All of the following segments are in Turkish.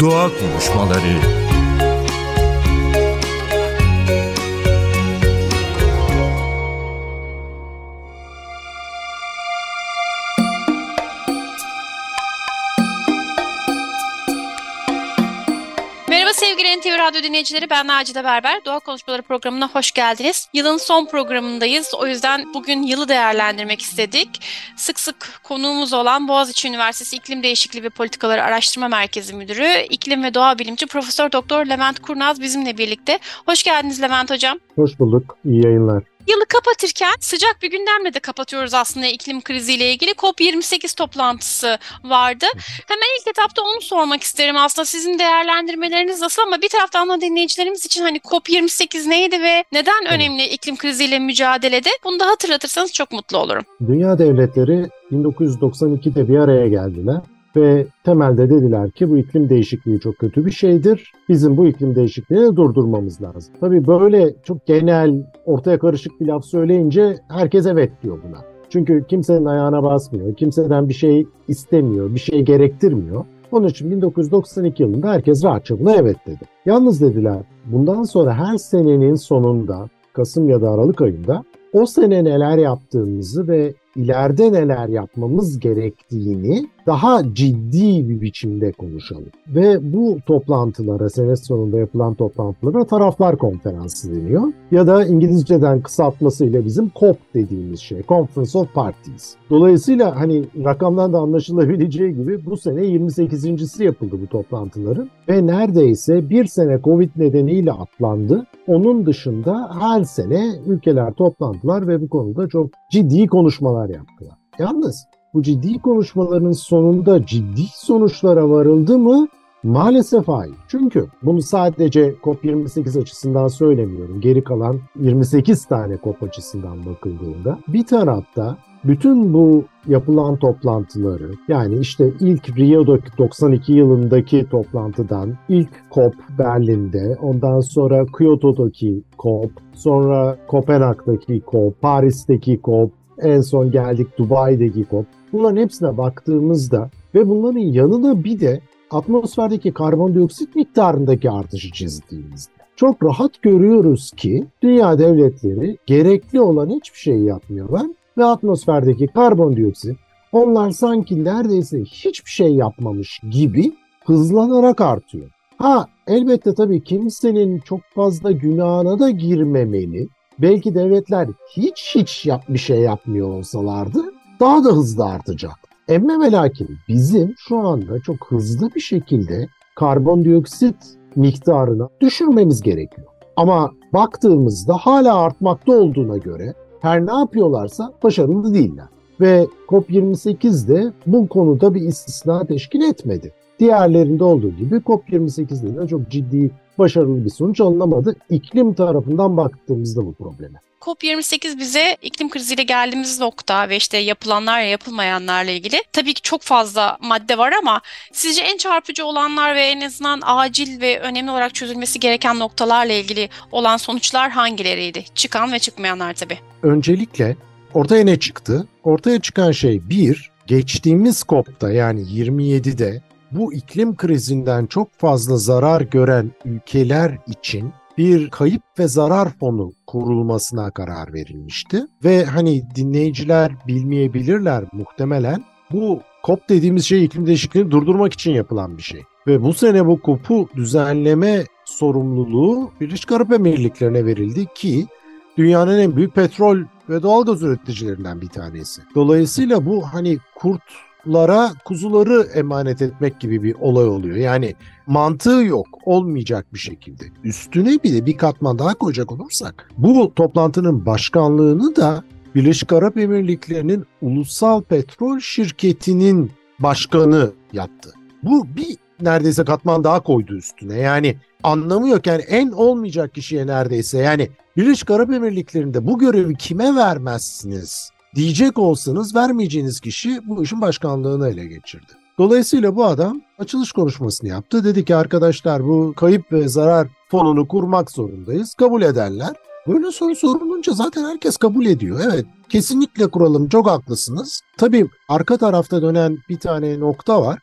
Doğa Konuşmaları NTV Radyo dinleyicileri ben Nacide Berber. Doğa Konuşmaları programına hoş geldiniz. Yılın son programındayız. O yüzden bugün yılı değerlendirmek istedik. Sık sık konuğumuz olan Boğaziçi Üniversitesi İklim Değişikliği ve Politikaları Araştırma Merkezi Müdürü, İklim ve Doğa Bilimci Profesör Doktor Levent Kurnaz bizimle birlikte. Hoş geldiniz Levent Hocam. Hoş bulduk. İyi yayınlar. Yılı kapatırken sıcak bir gündemle de kapatıyoruz aslında iklim kriziyle ilgili. COP28 toplantısı vardı. Hemen ilk etapta onu sormak isterim aslında. Sizin değerlendirmeleriniz nasıl ama bir taraftan da dinleyicilerimiz için hani COP28 neydi ve neden önemli iklim kriziyle mücadelede? Bunu da hatırlatırsanız çok mutlu olurum. Dünya devletleri 1992'de bir araya geldiler ve temelde dediler ki bu iklim değişikliği çok kötü bir şeydir. Bizim bu iklim değişikliğini durdurmamız lazım. Tabii böyle çok genel, ortaya karışık bir laf söyleyince herkes evet diyor buna. Çünkü kimsenin ayağına basmıyor, kimseden bir şey istemiyor, bir şey gerektirmiyor. Onun için 1992 yılında herkes rahatça buna evet dedi. Yalnız dediler bundan sonra her senenin sonunda Kasım ya da Aralık ayında o sene neler yaptığımızı ve ileride neler yapmamız gerektiğini daha ciddi bir biçimde konuşalım. Ve bu toplantılara, sene sonunda yapılan toplantılara taraflar konferansı deniyor. Ya da İngilizceden kısaltmasıyla bizim COP dediğimiz şey, Conference of Parties. Dolayısıyla hani rakamdan da anlaşılabileceği gibi bu sene 28.si yapıldı bu toplantıların. Ve neredeyse bir sene Covid nedeniyle atlandı. Onun dışında her sene ülkeler toplantılar ve bu konuda çok ciddi konuşmalar yaptılar. Yalnız bu ciddi konuşmaların sonunda ciddi sonuçlara varıldı mı? Maalesef hayır. Çünkü bunu sadece COP28 açısından söylemiyorum. Geri kalan 28 tane COP açısından bakıldığında bir tarafta bütün bu yapılan toplantıları yani işte ilk Rio 92 yılındaki toplantıdan ilk COP Berlin'de ondan sonra Kyoto'daki COP sonra Kopenhag'daki COP Paris'teki COP en son geldik Dubai'deki COP Bunların hepsine baktığımızda ve bunların yanına bir de atmosferdeki karbondioksit miktarındaki artışı çizdiğimizde çok rahat görüyoruz ki dünya devletleri gerekli olan hiçbir şey yapmıyorlar ve atmosferdeki karbondioksit onlar sanki neredeyse hiçbir şey yapmamış gibi hızlanarak artıyor. Ha elbette tabii kimsenin çok fazla günahına da girmemeli. Belki devletler hiç hiç yap bir şey yapmıyor olsalardı daha da hızlı artacak. Emme ve lakin bizim şu anda çok hızlı bir şekilde karbondioksit miktarını düşürmemiz gerekiyor. Ama baktığımızda hala artmakta olduğuna göre her ne yapıyorlarsa başarılı değiller. Ve COP28 de bu konuda bir istisna teşkil etmedi. Diğerlerinde olduğu gibi COP28'de de çok ciddi başarılı bir sonuç alınamadı. İklim tarafından baktığımızda bu probleme. COP28 bize iklim kriziyle geldiğimiz nokta ve işte yapılanlar ya yapılmayanlarla ilgili tabii ki çok fazla madde var ama sizce en çarpıcı olanlar ve en azından acil ve önemli olarak çözülmesi gereken noktalarla ilgili olan sonuçlar hangileriydi? Çıkan ve çıkmayanlar tabii. Öncelikle ortaya ne çıktı? Ortaya çıkan şey bir, geçtiğimiz COP'ta yani 27'de bu iklim krizinden çok fazla zarar gören ülkeler için bir kayıp ve zarar fonu kurulmasına karar verilmişti. Ve hani dinleyiciler bilmeyebilirler muhtemelen bu COP dediğimiz şey iklim değişikliğini durdurmak için yapılan bir şey. Ve bu sene bu COP'u düzenleme sorumluluğu Birleşik Arap Emirlikleri'ne verildi ki dünyanın en büyük petrol ve doğalgaz üreticilerinden bir tanesi. Dolayısıyla bu hani kurt lara kuzuları emanet etmek gibi bir olay oluyor. Yani mantığı yok, olmayacak bir şekilde. Üstüne bir de bir katman daha koyacak olursak bu toplantının başkanlığını da Birleşik Arap Emirlikleri'nin ulusal petrol şirketinin başkanı yaptı. Bu bir neredeyse katman daha koydu üstüne. Yani anlamı yok. Yani en olmayacak kişiye neredeyse. Yani Birleşik Arap Emirlikleri'nde bu görevi kime vermezsiniz diyecek olsanız vermeyeceğiniz kişi bu işin başkanlığını ele geçirdi. Dolayısıyla bu adam açılış konuşmasını yaptı. Dedi ki arkadaşlar bu kayıp ve zarar fonunu kurmak zorundayız. Kabul ederler. Böyle soru sorulunca zaten herkes kabul ediyor. Evet kesinlikle kuralım çok haklısınız. Tabii arka tarafta dönen bir tane nokta var.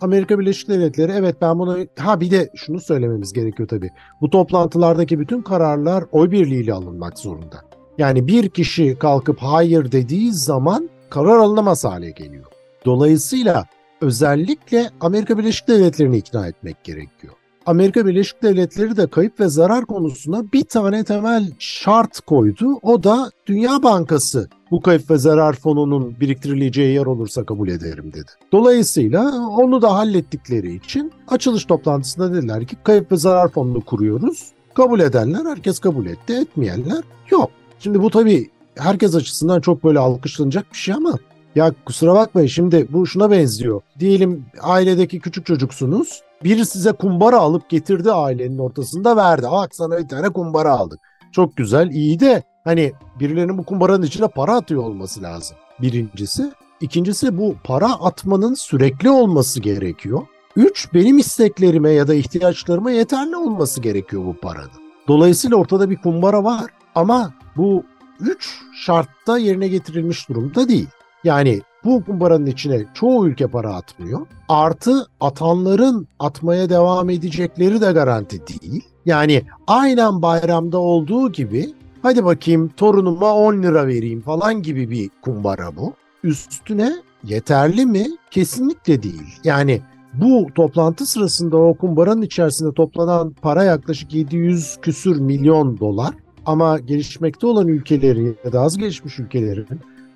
Amerika Birleşik Devletleri evet ben bunu ha bir de şunu söylememiz gerekiyor tabii. Bu toplantılardaki bütün kararlar oy birliğiyle alınmak zorunda. Yani bir kişi kalkıp hayır dediği zaman karar alınamaz hale geliyor. Dolayısıyla özellikle Amerika Birleşik Devletleri'ni ikna etmek gerekiyor. Amerika Birleşik Devletleri de kayıp ve zarar konusuna bir tane temel şart koydu. O da Dünya Bankası bu kayıp ve zarar fonunun biriktirileceği yer olursa kabul ederim dedi. Dolayısıyla onu da hallettikleri için açılış toplantısında dediler ki kayıp ve zarar fonunu kuruyoruz. Kabul edenler herkes kabul etti, etmeyenler yok. Şimdi bu tabii herkes açısından çok böyle alkışlanacak bir şey ama ya kusura bakmayın şimdi bu şuna benziyor. Diyelim ailedeki küçük çocuksunuz. Biri size kumbara alıp getirdi ailenin ortasında verdi. Bak sana bir tane kumbara aldık. Çok güzel, iyi de hani birilerinin bu kumbaranın içine para atıyor olması lazım. Birincisi. İkincisi bu para atmanın sürekli olması gerekiyor. Üç, benim isteklerime ya da ihtiyaçlarıma yeterli olması gerekiyor bu paranın. Dolayısıyla ortada bir kumbara var ama bu üç şartta yerine getirilmiş durumda değil. Yani bu kumbaranın içine çoğu ülke para atmıyor. Artı atanların atmaya devam edecekleri de garanti değil. Yani aynen bayramda olduğu gibi hadi bakayım torunuma 10 lira vereyim falan gibi bir kumbara bu. Üstüne yeterli mi? Kesinlikle değil. Yani bu toplantı sırasında o kumbaranın içerisinde toplanan para yaklaşık 700 küsür milyon dolar. Ama gelişmekte olan ülkelerin ya da az gelişmiş ülkelerin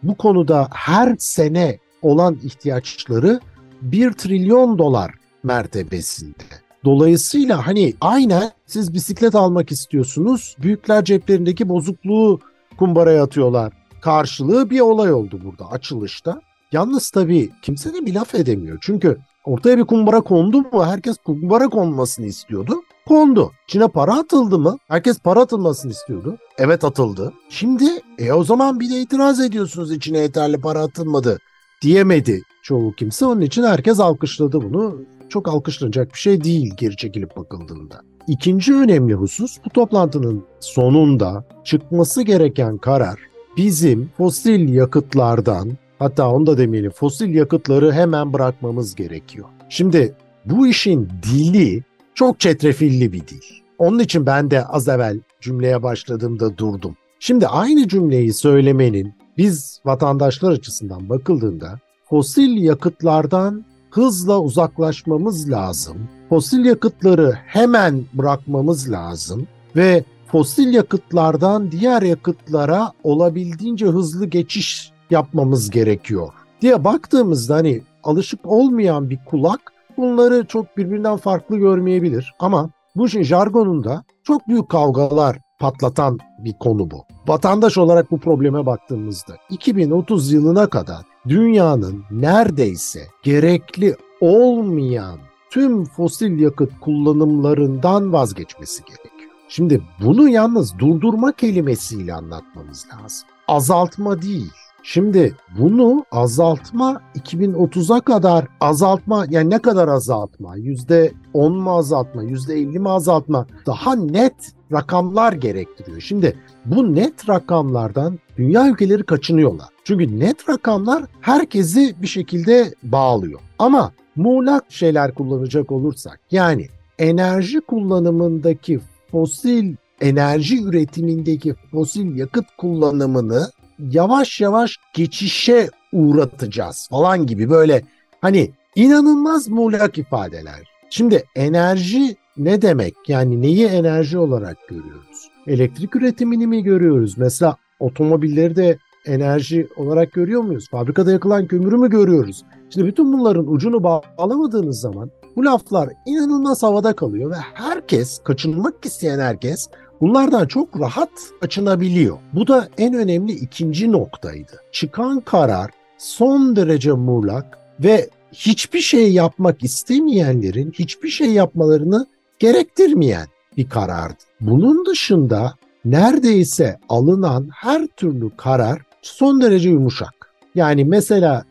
bu konuda her sene olan ihtiyaçları 1 trilyon dolar mertebesinde. Dolayısıyla hani aynen siz bisiklet almak istiyorsunuz. Büyükler ceplerindeki bozukluğu kumbaraya atıyorlar. Karşılığı bir olay oldu burada açılışta. Yalnız tabii kimse de bir laf edemiyor. Çünkü ortaya bir kumbara kondu mu herkes kumbara konmasını istiyordu. Kondu. İçine para atıldı mı? Herkes para atılmasını istiyordu. Evet atıldı. Şimdi e o zaman bir de itiraz ediyorsunuz içine yeterli para atılmadı diyemedi çoğu kimse. Onun için herkes alkışladı bunu. Çok alkışlanacak bir şey değil geri çekilip bakıldığında. İkinci önemli husus bu toplantının sonunda çıkması gereken karar bizim fosil yakıtlardan hatta onu da demeyelim fosil yakıtları hemen bırakmamız gerekiyor. Şimdi bu işin dili çok çetrefilli bir dil. Onun için ben de az evvel cümleye başladığımda durdum. Şimdi aynı cümleyi söylemenin biz vatandaşlar açısından bakıldığında fosil yakıtlardan hızla uzaklaşmamız lazım. Fosil yakıtları hemen bırakmamız lazım ve fosil yakıtlardan diğer yakıtlara olabildiğince hızlı geçiş yapmamız gerekiyor diye baktığımızda hani alışık olmayan bir kulak bunları çok birbirinden farklı görmeyebilir ama bu işin jargonunda çok büyük kavgalar patlatan bir konu bu. Vatandaş olarak bu probleme baktığımızda 2030 yılına kadar dünyanın neredeyse gerekli olmayan tüm fosil yakıt kullanımlarından vazgeçmesi gerekiyor. Şimdi bunu yalnız durdurma kelimesiyle anlatmamız lazım. Azaltma değil. Şimdi bunu azaltma 2030'a kadar azaltma yani ne kadar azaltma? %10 mu azaltma? %50 mi azaltma? Daha net rakamlar gerektiriyor. Şimdi bu net rakamlardan dünya ülkeleri kaçınıyorlar. Çünkü net rakamlar herkesi bir şekilde bağlıyor. Ama muğlak şeyler kullanacak olursak yani enerji kullanımındaki fosil enerji üretimindeki fosil yakıt kullanımını yavaş yavaş geçişe uğratacağız falan gibi böyle hani inanılmaz muğlak ifadeler. Şimdi enerji ne demek? Yani neyi enerji olarak görüyoruz? Elektrik üretimini mi görüyoruz? Mesela otomobilleri de enerji olarak görüyor muyuz? Fabrikada yakılan kömürü mü görüyoruz? Şimdi bütün bunların ucunu bağlamadığınız zaman bu laflar inanılmaz havada kalıyor ve herkes, kaçınmak isteyen herkes bunlardan çok rahat açınabiliyor. Bu da en önemli ikinci noktaydı. Çıkan karar son derece muğlak ve hiçbir şey yapmak istemeyenlerin hiçbir şey yapmalarını gerektirmeyen bir karardı. Bunun dışında neredeyse alınan her türlü karar son derece yumuşak. Yani mesela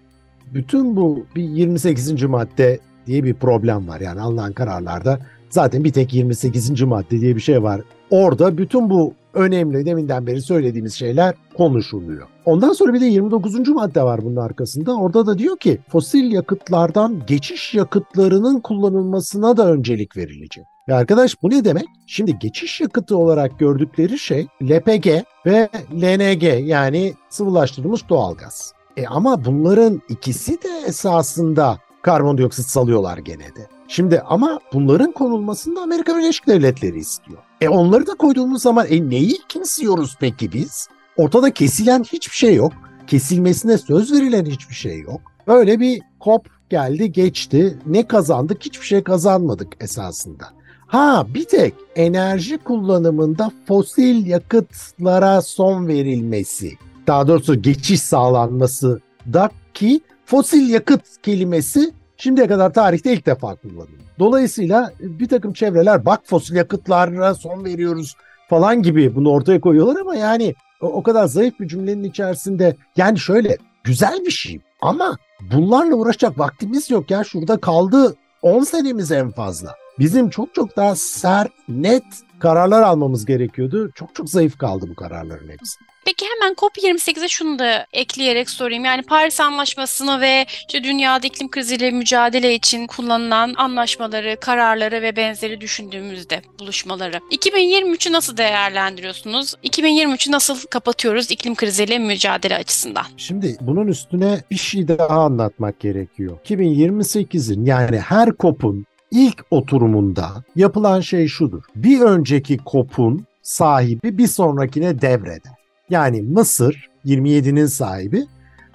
bütün bu bir 28. madde diye bir problem var. Yani alınan kararlarda zaten bir tek 28. madde diye bir şey var. Orada bütün bu önemli. Deminden beri söylediğimiz şeyler konuşuluyor. Ondan sonra bir de 29. madde var bunun arkasında. Orada da diyor ki fosil yakıtlardan geçiş yakıtlarının kullanılmasına da öncelik verilecek. Ya arkadaş bu ne demek? Şimdi geçiş yakıtı olarak gördükleri şey LPG ve LNG yani sıvılaştırılmış doğalgaz. E ama bunların ikisi de esasında karbondioksit salıyorlar gene de. Şimdi ama bunların konulmasını da Amerika Birleşik Devletleri istiyor. E onları da koyduğumuz zaman e neyi kesiyoruz peki biz? Ortada kesilen hiçbir şey yok. Kesilmesine söz verilen hiçbir şey yok. Böyle bir kop geldi geçti. Ne kazandık? Hiçbir şey kazanmadık esasında. Ha bir tek enerji kullanımında fosil yakıtlara son verilmesi, daha doğrusu geçiş sağlanması da ki fosil yakıt kelimesi şimdiye kadar tarihte ilk defa kullanılıyor. Dolayısıyla bir takım çevreler bak fosil yakıtlara son veriyoruz falan gibi bunu ortaya koyuyorlar ama yani o kadar zayıf bir cümlenin içerisinde yani şöyle güzel bir şey ama bunlarla uğraşacak vaktimiz yok ya şurada kaldı 10 senemiz en fazla. Bizim çok çok daha sert, net kararlar almamız gerekiyordu. Çok çok zayıf kaldı bu kararların hepsi. Peki hemen COP28'e şunu da ekleyerek sorayım. Yani Paris Anlaşması'nı ve işte dünyada iklim kriziyle mücadele için kullanılan anlaşmaları, kararları ve benzeri düşündüğümüzde buluşmaları. 2023'ü nasıl değerlendiriyorsunuz? 2023'ü nasıl kapatıyoruz iklim kriziyle mücadele açısından? Şimdi bunun üstüne bir şey daha anlatmak gerekiyor. 2028'in yani her COP'un ilk oturumunda yapılan şey şudur. Bir önceki COP'un sahibi bir sonrakine devreder. Yani Mısır 27'nin sahibi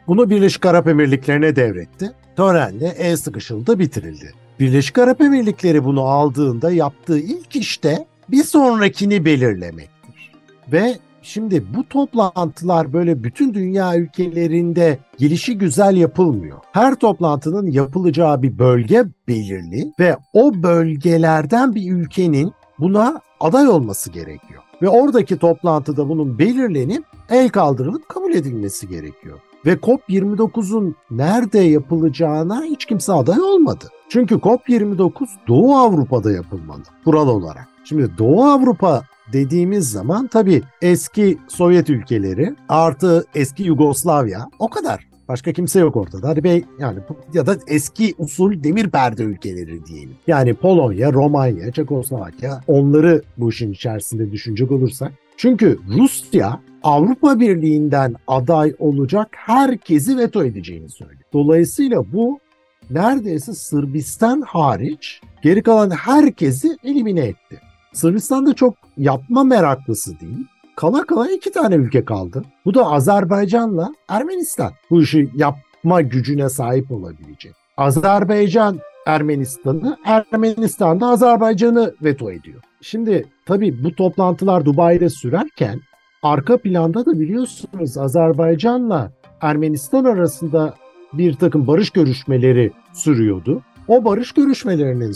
bunu Birleşik Arap Emirlikleri'ne devretti. Törenle el sıkışıldı bitirildi. Birleşik Arap Emirlikleri bunu aldığında yaptığı ilk işte bir sonrakini belirlemektir. Ve şimdi bu toplantılar böyle bütün dünya ülkelerinde gelişi güzel yapılmıyor. Her toplantının yapılacağı bir bölge belirli ve o bölgelerden bir ülkenin buna aday olması gerekiyor. Ve oradaki toplantıda bunun belirlenip el kaldırılıp kabul edilmesi gerekiyor. Ve COP29'un nerede yapılacağına hiç kimse aday olmadı. Çünkü COP29 Doğu Avrupa'da yapılmalı kural olarak. Şimdi Doğu Avrupa dediğimiz zaman tabii eski Sovyet ülkeleri artı eski Yugoslavya o kadar. Başka kimse yok ortada. Hadi bey yani ya da eski usul demir perde ülkeleri diyelim. Yani Polonya, Romanya, Çekoslovakya onları bu işin içerisinde düşünecek olursak. Çünkü Rusya Avrupa Birliği'nden aday olacak herkesi veto edeceğini söylüyor. Dolayısıyla bu neredeyse Sırbistan hariç geri kalan herkesi elimine etti. Sırbistan da çok yapma meraklısı değil. Kala kala iki tane ülke kaldı. Bu da Azerbaycan'la Ermenistan. Bu işi yapma gücüne sahip olabilecek. Azerbaycan Ermenistan'ı, Ermenistan da Azerbaycan'ı veto ediyor. Şimdi tabii bu toplantılar Dubai'de sürerken arka planda da biliyorsunuz Azerbaycan'la Ermenistan arasında bir takım barış görüşmeleri sürüyordu. O barış görüşmelerinin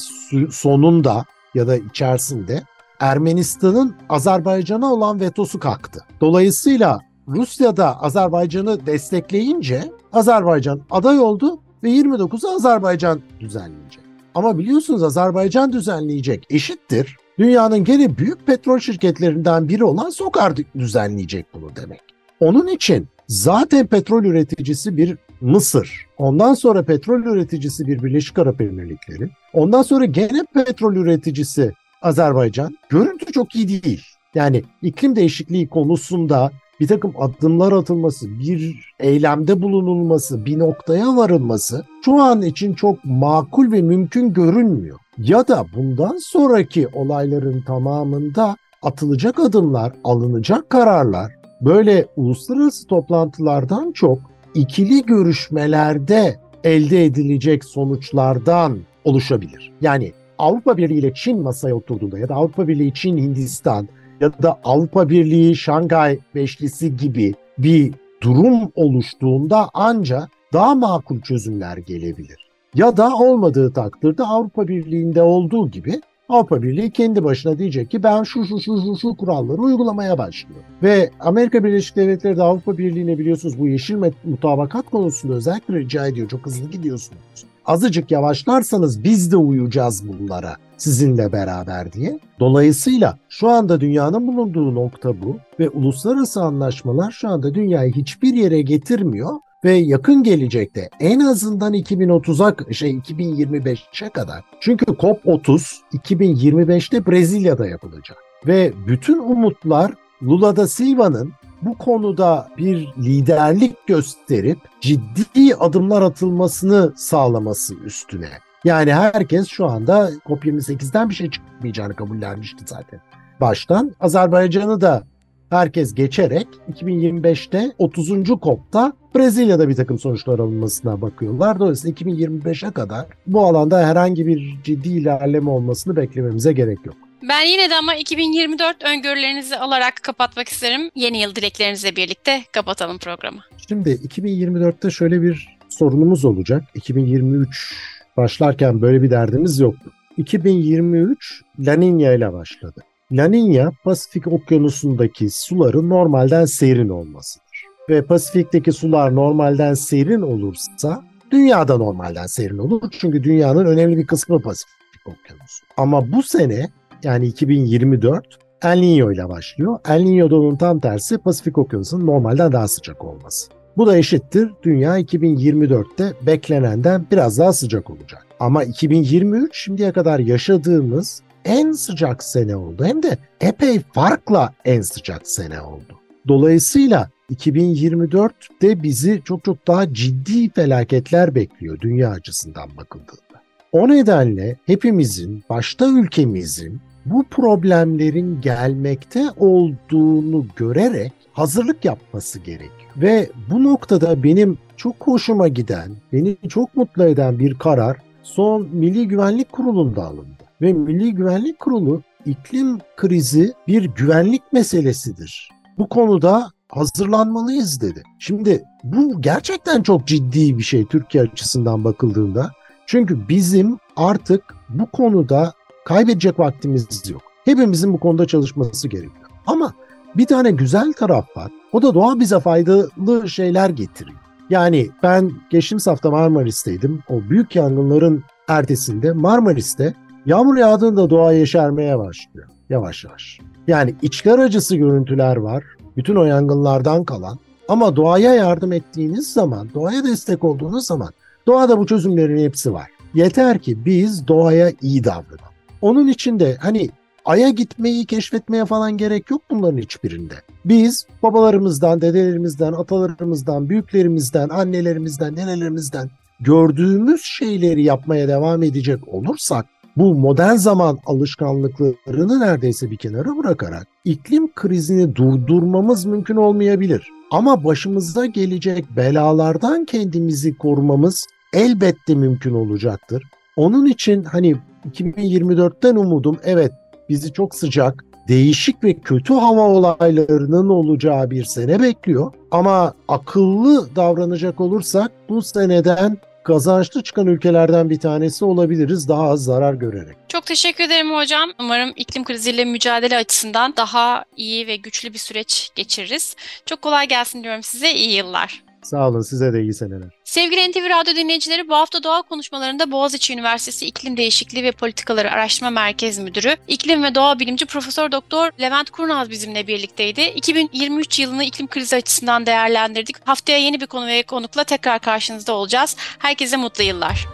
sonunda ya da içerisinde Ermenistan'ın Azerbaycan'a olan vetosu kalktı. Dolayısıyla Rusya da Azerbaycan'ı destekleyince Azerbaycan aday oldu ve 29'u Azerbaycan düzenleyecek. Ama biliyorsunuz Azerbaycan düzenleyecek eşittir. Dünyanın gene büyük petrol şirketlerinden biri olan Sokar düzenleyecek bunu demek. Onun için zaten petrol üreticisi bir Mısır, ondan sonra petrol üreticisi bir Birleşik Arap Emirlikleri, ondan sonra gene petrol üreticisi Azerbaycan görüntü çok iyi değil. Yani iklim değişikliği konusunda bir takım adımlar atılması, bir eylemde bulunulması, bir noktaya varılması şu an için çok makul ve mümkün görünmüyor. Ya da bundan sonraki olayların tamamında atılacak adımlar, alınacak kararlar böyle uluslararası toplantılardan çok ikili görüşmelerde elde edilecek sonuçlardan oluşabilir. Yani Avrupa Birliği ile Çin masaya oturduğunda ya da Avrupa Birliği, Çin, Hindistan ya da Avrupa Birliği, Şangay Beşlisi gibi bir durum oluştuğunda ancak daha makul çözümler gelebilir. Ya da olmadığı takdirde Avrupa Birliği'nde olduğu gibi Avrupa Birliği kendi başına diyecek ki ben şu şu şu şu, şu kuralları uygulamaya başlıyorum. Ve Amerika Birleşik Devletleri de Avrupa Birliği'ne biliyorsunuz bu yeşil mutabakat konusunda özellikle rica ediyor. Çok hızlı gidiyorsunuz. azıcık yavaşlarsanız biz de uyacağız bunlara sizinle beraber diye. Dolayısıyla şu anda dünyanın bulunduğu nokta bu ve uluslararası anlaşmalar şu anda dünyayı hiçbir yere getirmiyor ve yakın gelecekte en azından 2030'a şey 2025'e kadar. Çünkü COP30 2025'te Brezilya'da yapılacak ve bütün umutlar Lula da Silva'nın bu konuda bir liderlik gösterip ciddi adımlar atılmasını sağlaması üstüne. Yani herkes şu anda COP28'den bir şey çıkmayacağını kabullenmişti zaten. Baştan Azerbaycan'ı da herkes geçerek 2025'te 30. COP'ta Brezilya'da bir takım sonuçlar alınmasına bakıyorlar. Dolayısıyla 2025'e kadar bu alanda herhangi bir ciddi ilerleme olmasını beklememize gerek yok. Ben yine de ama 2024 öngörülerinizi alarak kapatmak isterim. Yeni yıl dileklerinizle birlikte kapatalım programı. Şimdi 2024'te şöyle bir sorunumuz olacak. 2023 başlarken böyle bir derdimiz yoktu. 2023 La Niña ile başladı. La Niña Pasifik Okyanusu'ndaki suların normalden serin olmasıdır. Ve Pasifik'teki sular normalden serin olursa dünyada normalden serin olur. Çünkü dünyanın önemli bir kısmı Pasifik Okyanusu. Ama bu sene yani 2024 El Niño ile başlıyor. El Niño'da onun tam tersi Pasifik Okyanusu'nun normalden daha sıcak olması. Bu da eşittir dünya 2024'te beklenenden biraz daha sıcak olacak. Ama 2023 şimdiye kadar yaşadığımız en sıcak sene oldu. Hem de epey farkla en sıcak sene oldu. Dolayısıyla 2024'te bizi çok çok daha ciddi felaketler bekliyor dünya açısından bakıldığında. O nedenle hepimizin, başta ülkemizin bu problemlerin gelmekte olduğunu görerek hazırlık yapması gerekiyor. Ve bu noktada benim çok hoşuma giden, beni çok mutlu eden bir karar son Milli Güvenlik Kurulu'nda alındı. Ve Milli Güvenlik Kurulu iklim krizi bir güvenlik meselesidir. Bu konuda hazırlanmalıyız dedi. Şimdi bu gerçekten çok ciddi bir şey Türkiye açısından bakıldığında. Çünkü bizim artık bu konuda kaybedecek vaktimiz yok. Hepimizin bu konuda çalışması gerekiyor. Ama bir tane güzel taraf var. O da doğa bize faydalı şeyler getiriyor. Yani ben geçtiğimiz hafta Marmaris'teydim. O büyük yangınların ertesinde Marmaris'te yağmur yağdığında doğa yeşermeye başlıyor. Yavaş yavaş. Yani içler acısı görüntüler var. Bütün o yangınlardan kalan. Ama doğaya yardım ettiğiniz zaman, doğaya destek olduğunuz zaman doğada bu çözümlerin hepsi var. Yeter ki biz doğaya iyi davranalım. Onun için de hani Ay'a gitmeyi keşfetmeye falan gerek yok bunların hiçbirinde. Biz babalarımızdan, dedelerimizden, atalarımızdan, büyüklerimizden, annelerimizden, nenelerimizden gördüğümüz şeyleri yapmaya devam edecek olursak bu modern zaman alışkanlıklarını neredeyse bir kenara bırakarak iklim krizini durdurmamız mümkün olmayabilir. Ama başımıza gelecek belalardan kendimizi korumamız elbette mümkün olacaktır. Onun için hani 2024'ten umudum evet bizi çok sıcak, değişik ve kötü hava olaylarının olacağı bir sene bekliyor. Ama akıllı davranacak olursak bu seneden kazançlı çıkan ülkelerden bir tanesi olabiliriz daha az zarar görerek. Çok teşekkür ederim hocam. Umarım iklim kriziyle mücadele açısından daha iyi ve güçlü bir süreç geçiririz. Çok kolay gelsin diyorum size. İyi yıllar. Sağ olun size de iyi seneler. Sevgili NTV Radyo dinleyicileri bu hafta doğa konuşmalarında Boğaziçi Üniversitesi İklim Değişikliği ve Politikaları Araştırma Merkez Müdürü, İklim ve Doğa Bilimci Profesör Doktor Levent Kurnaz bizimle birlikteydi. 2023 yılını iklim krizi açısından değerlendirdik. Haftaya yeni bir konu ve konukla tekrar karşınızda olacağız. Herkese mutlu yıllar.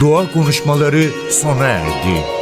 Doğa konuşmaları sona erdi.